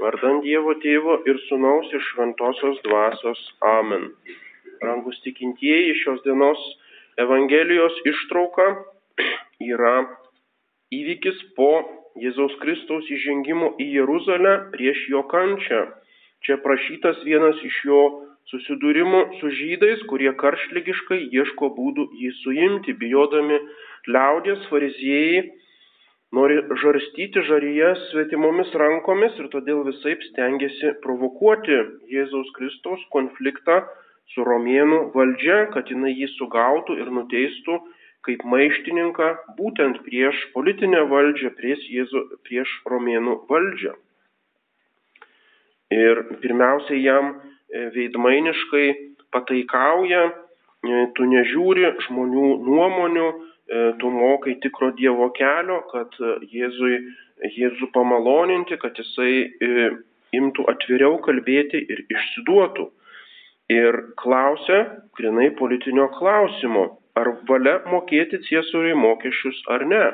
Vardant Dievo Tėvo ir Sūnaus ir Šventosios Dvasios. Amen. Rangus tikintieji šios dienos Evangelijos ištrauka yra įvykis po Jėzaus Kristaus įžengimo į Jeruzalę prieš jo kančią. Čia prašytas vienas iš jo susidūrimų su žydais, kurie karštlygiškai ieško būdų jį suimti, bijodami liaudės fariziejai nori žarstyti žaryje svetimomis rankomis ir todėl visaip stengiasi provokuoti Jėzaus Kristaus konfliktą su romėnų valdžia, kad jinai jį sugautų ir nuteistų kaip maištininką būtent prieš politinę valdžią, prieš, Jėzu, prieš romėnų valdžią. Ir pirmiausia, jam e, veidmainiškai pataikauja, e, tu nežiūri žmonių nuomonių, tu mokai tikro Dievo kelio, kad e, Jėzui, Jėzų pamaloninti, kad jisai e, imtų atviriau kalbėti ir išsiduotų. Ir klausia, grinai politinio klausimo, ar valia mokėti ciesoriui mokesčius ar ne.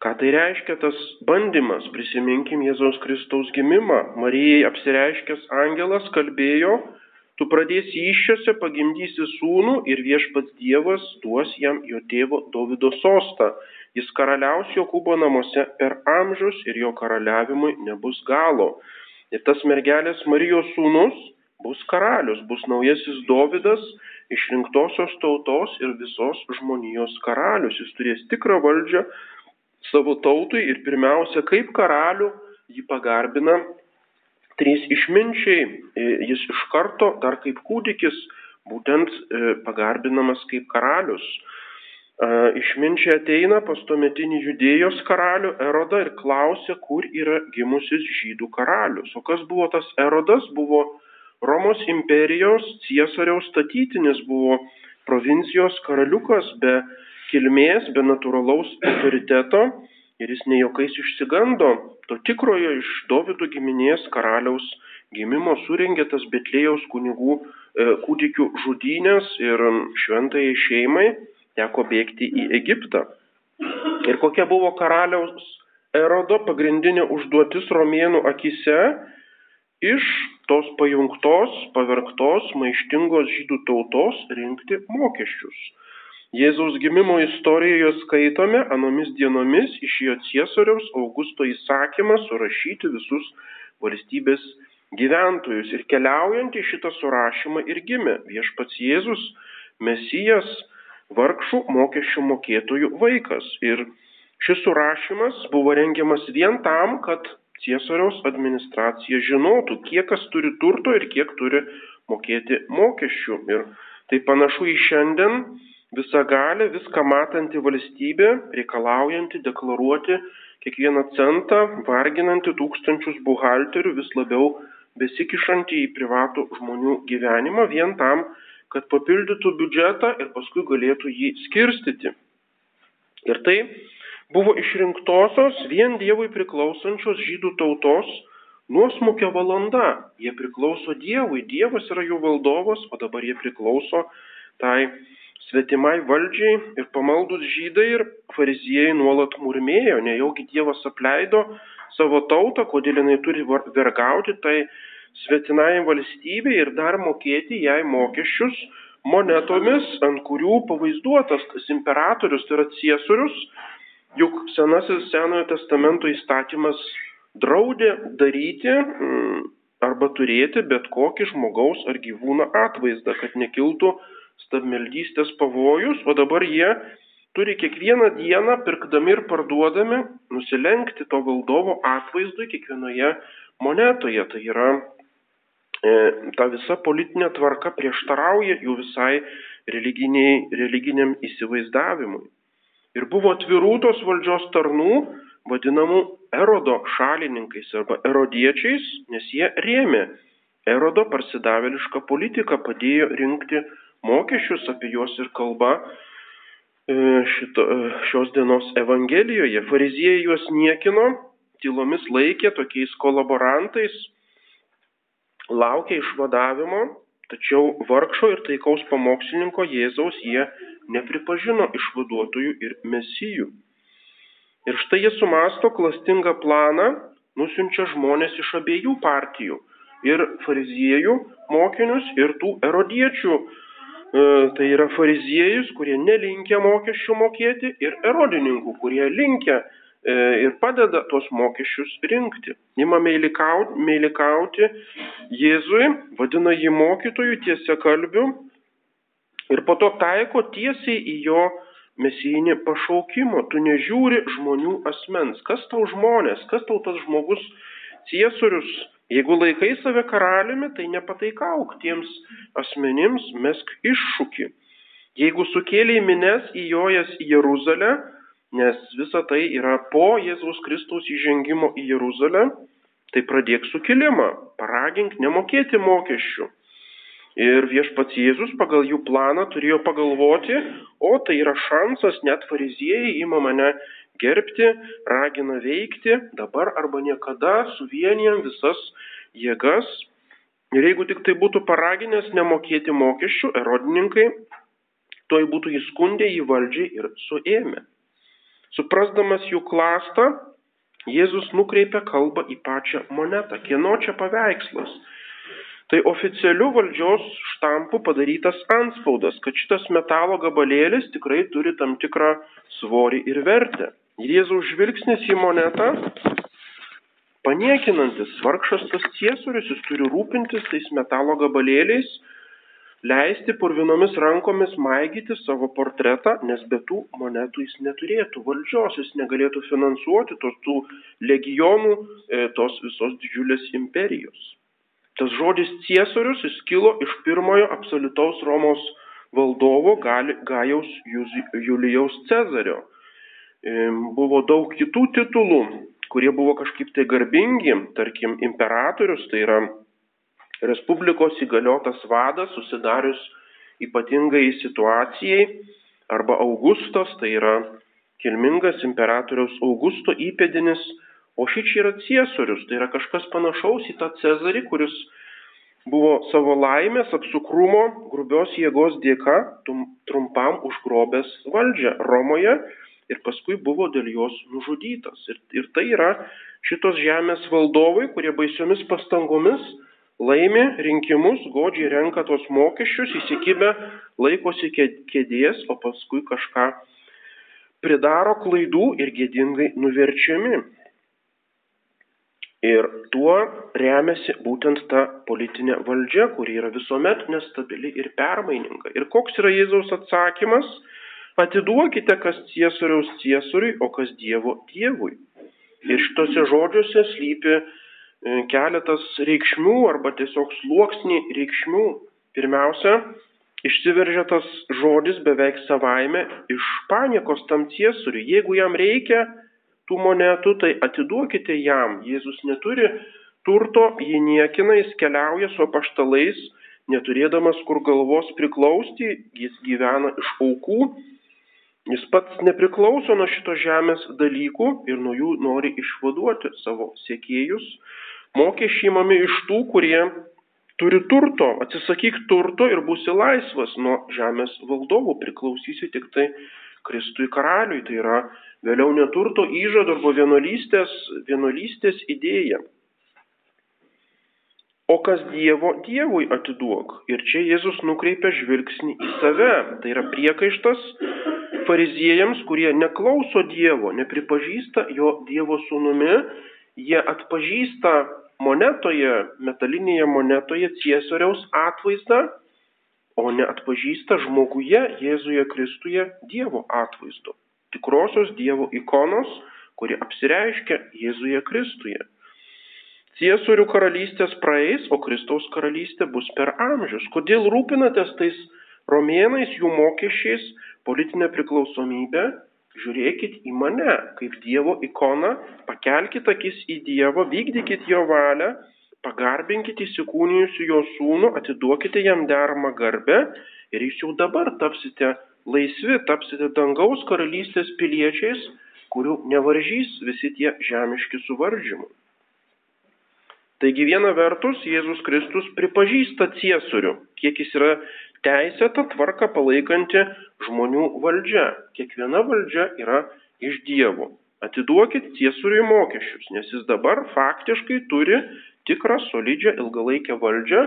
Ką tai reiškia tas bandymas? Prisiminkim Jėzaus Kristaus gimimą. Marijai apsireiškęs angelas kalbėjo, Tu pradėsi iššiose, pagimdysi sūnų ir viešpats Dievas duos jam jo tėvo Davido sostą. Jis karaliaus Jokūbo namuose per amžius ir jo karaliavimui nebus galo. Ir tas mergelės Marijos sūnus bus karalius, bus naujasis Dovydas, išrinktosios tautos ir visos žmonijos karalius. Jis turės tikrą valdžią savo tautui ir pirmiausia, kaip karalių jį pagarbina trys išminčiai, e, jis iš karto dar kaip kūdikis būtent e, pagarbinamas kaip karalius. Išminčiai ateina pas tuometinį judėjos karalių Erodą ir klausia, kur yra gimusis žydų karalius. O kas buvo tas Erodas? Buvo Romos imperijos ciesoriaus statytinis, buvo provincijos karaliukas be kilmės, be natūralaus autoriteto ir jis ne jokais išsigando to tikrojo iš Dovido giminės karaliaus gimimo surengė tas Betlėjaus kunigų e, kūdikių žudynės ir šventai šeimai teko bėgti į Egiptą. Ir kokia buvo karaliaus erodo pagrindinė užduotis romėnų akise iš tos pajungtos, pavergtos, maištingos žydų tautos rinkti mokesčius. Jėzaus gimimo istorijoje skaitome anomis dienomis išėjo Ciesoriaus Augusto įsakymą surašyti visus valstybės gyventojus. Ir keliaujant į šitą surašymą ir gimė viešpats Jėzus, Mesijas, vargšų mokesčių mokėtojų vaikas. Ir šis surašymas buvo rengiamas vien tam, kad Ciesoriaus administracija žinotų, kiek kas turi turto ir kiek turi mokėti mokesčių. Ir tai panašu į šiandien visagalė, viską matanti valstybė, reikalaujanti deklaruoti kiekvieną centą, varginanti tūkstančius buhalterių, vis labiau besikišanti į privatų žmonių gyvenimą vien tam, kad papildytų biudžetą ir paskui galėtų jį skirstyti. Ir tai buvo išrinktosios vien Dievui priklausančios žydų tautos nuosmukio valanda. Jie priklauso Dievui, Dievas yra jų valdovas, o dabar jie priklauso tai svetimai valdžiai ir pamaldus žydai ir fariziejai nuolat murmėjo, nejaugi Dievas apleido savo tautą, kodėl jinai turi vergauti tai svetinai valstybei ir dar mokėti jai mokesčius monetomis, ant kurių pavaizduotas tas imperatorius, tai yra ciesorius, juk senasis senojo testamento įstatymas draudė daryti mm, arba turėti bet kokį žmogaus ar gyvūno atvaizdą, kad nekiltų stabmeldystės pavojus, o dabar jie turi kiekvieną dieną, pirkdami ir parduodami, nusilenkti to valdovo atvaizdui kiekvienoje monetoje. Tai yra e, ta visa politinė tvarka prieštarauja jų visai religiniam įsivaizdavimui. Ir buvo atvirų tos valdžios tarnų, vadinamų erodo šalininkais arba erodiečiais, nes jie rėmė erodo parsidavėlišką politiką, padėjo rinkti mokesčius, apie juos ir kalba e, šito, e, šios dienos Evangelijoje. Fariziejai juos niekino, tylomis laikė tokiais kolaborantais, laukė išvadavimo, tačiau vargšo ir taikaus pamokslininko Jėzaus jie nepripažino išvaduotojų ir mesijų. Ir štai jie sumasto klastingą planą nusiunčia žmonės iš abiejų partijų - ir fariziejų mokinius, ir tų erodiečių. E, tai yra fariziejus, kurie nelinkia mokesčių mokėti, ir erodininkų, kurie linkia e, ir padeda tuos mokesčius rinkti. Ima meilikauti, meilikauti Jėzui, vadina jį mokytojų tiesia kalbių ir po to taiko tiesiai į jo mesijinį pašaukimą. Tu nežiūri žmonių asmens. Kas tau žmonės, kas tau tas žmogus ciesorius. Jeigu laikai save karaliumi, tai nepataikauk tiems asmenims, mesk iššūkį. Jeigu sukėlė mines įjojas į Jeruzalę, nes visa tai yra po Jėzaus Kristaus įžengimo į Jeruzalę, tai pradėk sukilimą, paragink nemokėti mokesčių Ir viešpats Jėzus pagal jų planą turėjo pagalvoti, o tai yra šansas, net fariziejai ima mane gerbti, ragina veikti, dabar arba niekada suvienijam visas jėgas. Ir jeigu tik tai būtų paraginęs nemokėti mokesčių, erodininkai, toj būtų įskundę į valdžią ir suėmę. Suprasdamas jų klastą, Jėzus nukreipia kalbą į pačią monetą. Kieno čia paveikslas? Tai oficialiu valdžios štampu padarytas anspaudas, kad šitas metalo gabalėlis tikrai turi tam tikrą svorį ir vertę. Jėzaus žvilgsnis į monetą, paniekinantis, vargšas tas ciesorius, jis turi rūpintis tais metalo gabalėliais, leisti purvinomis rankomis maigyti savo portretą, nes be tų monetų jis neturėtų valdžios, jis negalėtų finansuoti tos tų legionų, e, tos visos didžiulės imperijos. Tas žodis ciesorius jis kilo iš pirmojo absoliutaus Romos valdovo Gajaus Julijaus Cezario. Buvo daug kitų titulų, kurie buvo kažkaip tai garbingi, tarkim, imperatorius, tai yra Respublikos įgaliotas vadas susidarius ypatingai situacijai, arba Augustas, tai yra kilmingas imperatoriaus Augusto įpėdinis O šičia yra ciesorius, tai yra kažkas panašaus į tą Cezarį, kuris buvo savo laimės, apsukrumo, grubios jėgos dėka trumpam užgrobęs valdžią Romoje ir paskui buvo dėl jos nužudytas. Ir, ir tai yra šitos žemės valdovai, kurie baisiomis pastangomis laimi rinkimus, godžiai renka tos mokesčius, įsikibę laikosi kėdės, o paskui kažką pridaro klaidų ir gėdingai nuverčiami. Ir tuo remiasi būtent ta politinė valdžia, kuri yra visuomet nestabili ir permaininga. Ir koks yra Jėzaus atsakymas? Atiduokite, kas ciesoriaus ciesoriui, o kas Dievo Dievui. Ir šitose žodžiuose slypi e, keletas reikšmių arba tiesiog sluoksnį reikšmių. Pirmiausia, išsiveržia tas žodis beveik savaime iš paniekos tam ciesoriui. Jeigu jam reikia, tų monetų, tai atiduokite jam. Jėzus neturi turto, jį niekina, jis keliauja su apaštalais, neturėdamas kur galvos priklausti, jis gyvena iš aukų, jis pats nepriklauso nuo šito žemės dalykų ir nuo jų nori išvaduoti savo sėkėjus. Mokesčiai imami iš tų, kurie turi turto, atsisakyk turto ir būsi laisvas nuo žemės valdovų, priklausysi tik tai Kristui karaliui, tai yra vėliau neturto įžado arba vienuolystės, vienuolystės idėja. O kas Dievo, Dievui atiduok. Ir čia Jėzus nukreipia žvilgsnį į save. Tai yra priekaištas fariziejams, kurie neklauso Dievo, nepripažįsta jo Dievo sūnumi, jie atpažįsta monetoje, metalinėje monetoje Ciesoriaus atvaizdą o neatpažįsta žmoguje Jėzuje Kristuje Dievo atvaizdu. Tikrosios Dievo ikonos, kuri apsireiškia Jėzuje Kristuje. Ciesorių karalystės praeis, o Kristaus karalystė bus per amžius. Kodėl rūpinatės tais romėnais, jų mokesčiais, politinė priklausomybė? Žiūrėkit į mane kaip Dievo ikoną, pakelkite akis į Dievą, vykdykit jo valią pagarbinkite įsikūnijusiu jo sūnų, atiduokite jam deramą garbę ir jūs jau dabar tapsite laisvi, tapsite dangaus karalystės piliečiais, kurių nevaržys visi tie žemiški suvaržymai. Taigi viena vertus Jėzus Kristus pripažįsta ciesorių, kiek jis yra teisėta tvarka palaikanti žmonių valdžia. Kiekviena valdžia yra iš Dievo. atiduokit ciesoriui mokesčius, nes jis dabar faktiškai turi tikrą solidžią ilgalaikę valdžią,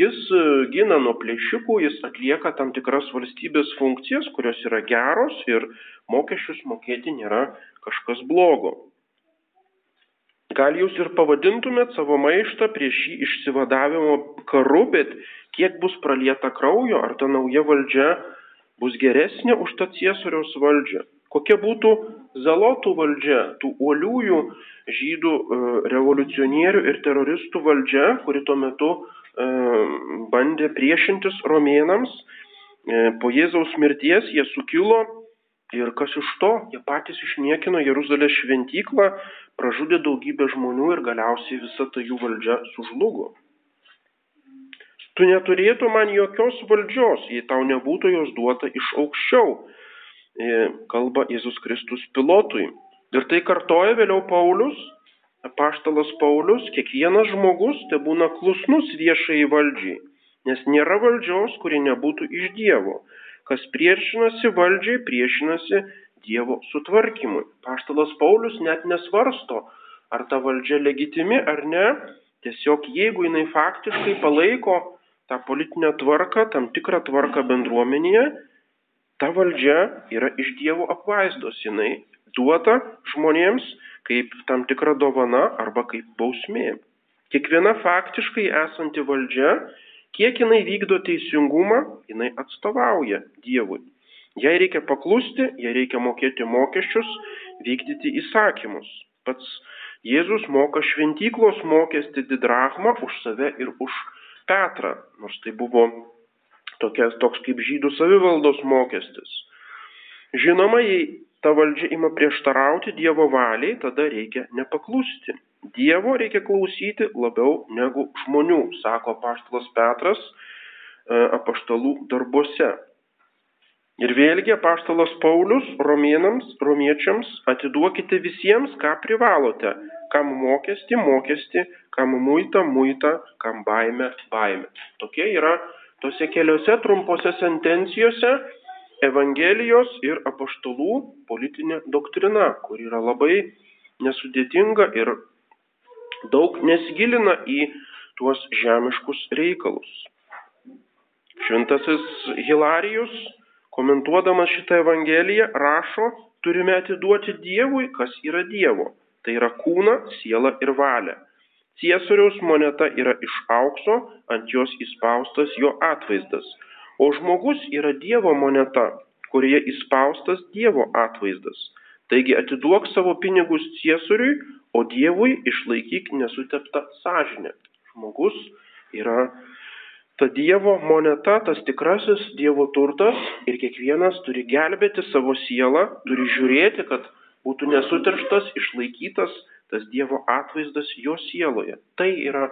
jis e, gina nuo plėšikų, jis atlieka tam tikras valstybės funkcijas, kurios yra geros ir mokesčius mokėti nėra kažkas blogo. Gal jūs ir pavadintumėt savo maištą prieš šį išsivadavimo karu, bet kiek bus pralieta kraujo, ar ta nauja valdžia bus geresnė už tą ciesoriaus valdžią? Kokia būtų zalotų valdžia, tų uoliųjų žydų e, revoliucionierių ir teroristų valdžia, kuri tuo metu e, bandė priešintis romėnams. E, po Jėzaus mirties jie sukilo ir kas iš to, jie patys išniekino Jeruzalės šventyklą, pražudė daugybę žmonių ir galiausiai visa ta jų valdžia sužlugo. Tu neturėtų man jokios valdžios, jei tau nebūtų jos duota iš aukščiau, kalba Jėzus Kristus pilotui. Ir tai kartoja vėliau Paulius, apaštalas Paulius, kiekvienas žmogus te būna klusnus viešai valdžiai, nes nėra valdžios, kuri nebūtų iš Dievo. Kas priešinasi valdžiai, priešinasi Dievo sutvarkymui. Paštalas Paulius net nesvarsto, ar ta valdžia legitimi ar ne, tiesiog jeigu jinai faktiškai palaiko tą politinę tvarką, tam tikrą tvarką bendruomenėje, ta valdžia yra iš Dievo apvaizdos, jinai duota žmonėms kaip tam tikra dovana arba kaip bausmė. Kiekviena faktiškai esanti valdžia, kiek jinai vykdo teisingumą, jinai atstovauja Dievui. Jai reikia paklusti, jai reikia mokėti mokesčius, vykdyti įsakymus. Pats Jėzus moka šventyklos mokestį didrachmą už save ir už Petrą, nors tai buvo tokias, toks kaip žydų savivaldos mokestis. Žinoma, jei ta valdžia ima prieštarauti Dievo valiai, tada reikia nepaklusti. Dievo reikia klausyti labiau negu žmonių, sako paštalas Petras e, apaštalų darbuose. Ir vėlgi apaštalas Paulius romėnams, romiečiams atiduokite visiems, ką privalote, kam mokesti, mokesti, kam muitą, muitą, kam baimę, baimę. Tokie yra tose keliose trumpose sentencijose Evangelijos ir apaštalų politinė doktrina, kur yra labai nesudėtinga ir daug nesigilina į tuos žemiškus reikalus. Šventasis Hilarijus, komentuodamas šitą Evangeliją, rašo, turime atiduoti Dievui, kas yra Dievo. Tai yra kūną, sielą ir valią. Ciesoriaus moneta yra iš aukso, ant jos įspaustas jo atvaizdas O žmogus yra Dievo moneta, kurioje įspaustas Dievo atvaizdas. Taigi atiduok savo pinigus ciesoriui, o Dievui išlaikyk nesuteptą sąžinę. Žmogus yra ta Dievo moneta, tas tikrasis Dievo turtas ir kiekvienas turi gelbėti savo sielą, turi žiūrėti, kad būtų nesuterštas, išlaikytas tas Dievo atvaizdas jo sieloje. Tai yra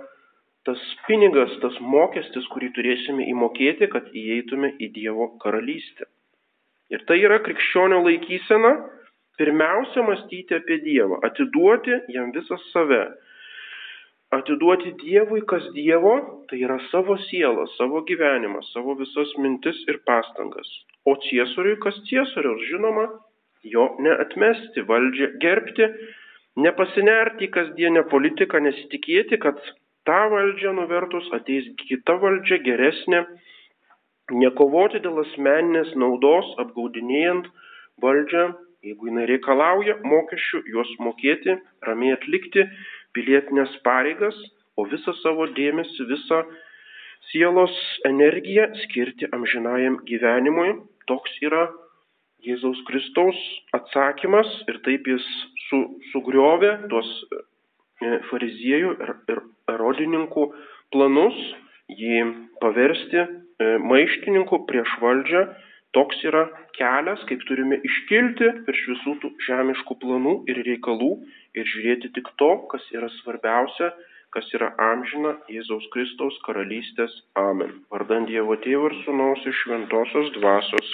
tas pinigas, tas mokestis, kurį turėsime įmokėti, kad įeitume į Dievo karalystę. Ir tai yra krikščionio laikysena, pirmiausia mąstyti apie Dievą, atiduoti jam visą save. Atiduoti Dievui, kas Dievo, tai yra savo sielą, savo gyvenimą, savo visas mintis ir pastangas. O ciesoriui, kas ciesoriaus, žinoma, jo neatmesti, valdžią gerbti, nepasinerti į kasdienę politiką, nesitikėti, kad tą valdžią nuvertus ateis kita valdžia geresnė, nekovoti dėl asmeninės naudos, apgaudinėjant valdžią, jeigu jinai reikalauja mokesčių, juos mokėti, ramiai atlikti pilietinės pareigas, o visą savo dėmesį, visą sielos energiją skirti amžinajam gyvenimui. Toks yra Jėzaus Kristaus atsakymas ir taip jis su, sugriovė tuos e, fariziejų ir, ir erodininkų planus, jį paversti e, maištininku prieš valdžią. Toks yra kelias, kaip turime iškilti virš visų tų žemiškų planų ir reikalų ir žiūrėti tik to, kas yra svarbiausia, kas yra amžina Jėzaus Kristaus karalystės. Amen. Vardant Dievo Tėvų ir Sūnaus iš Šventosios Dvasios.